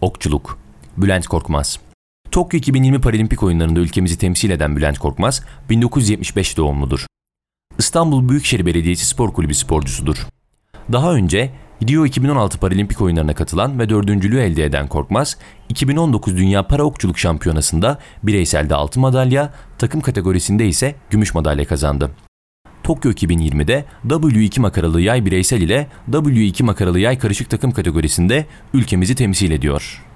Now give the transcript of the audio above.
Okçuluk Bülent Korkmaz Tokyo 2020 Paralimpik oyunlarında ülkemizi temsil eden Bülent Korkmaz, 1975 doğumludur. İstanbul Büyükşehir Belediyesi Spor Kulübü sporcusudur. Daha önce Rio 2016 Paralimpik oyunlarına katılan ve dördüncülüğü elde eden Korkmaz, 2019 Dünya Para Okçuluk Şampiyonası'nda bireyselde altın madalya, takım kategorisinde ise gümüş madalya kazandı. Tokyo 2020'de W2 makaralı yay bireysel ile W2 makaralı yay karışık takım kategorisinde ülkemizi temsil ediyor.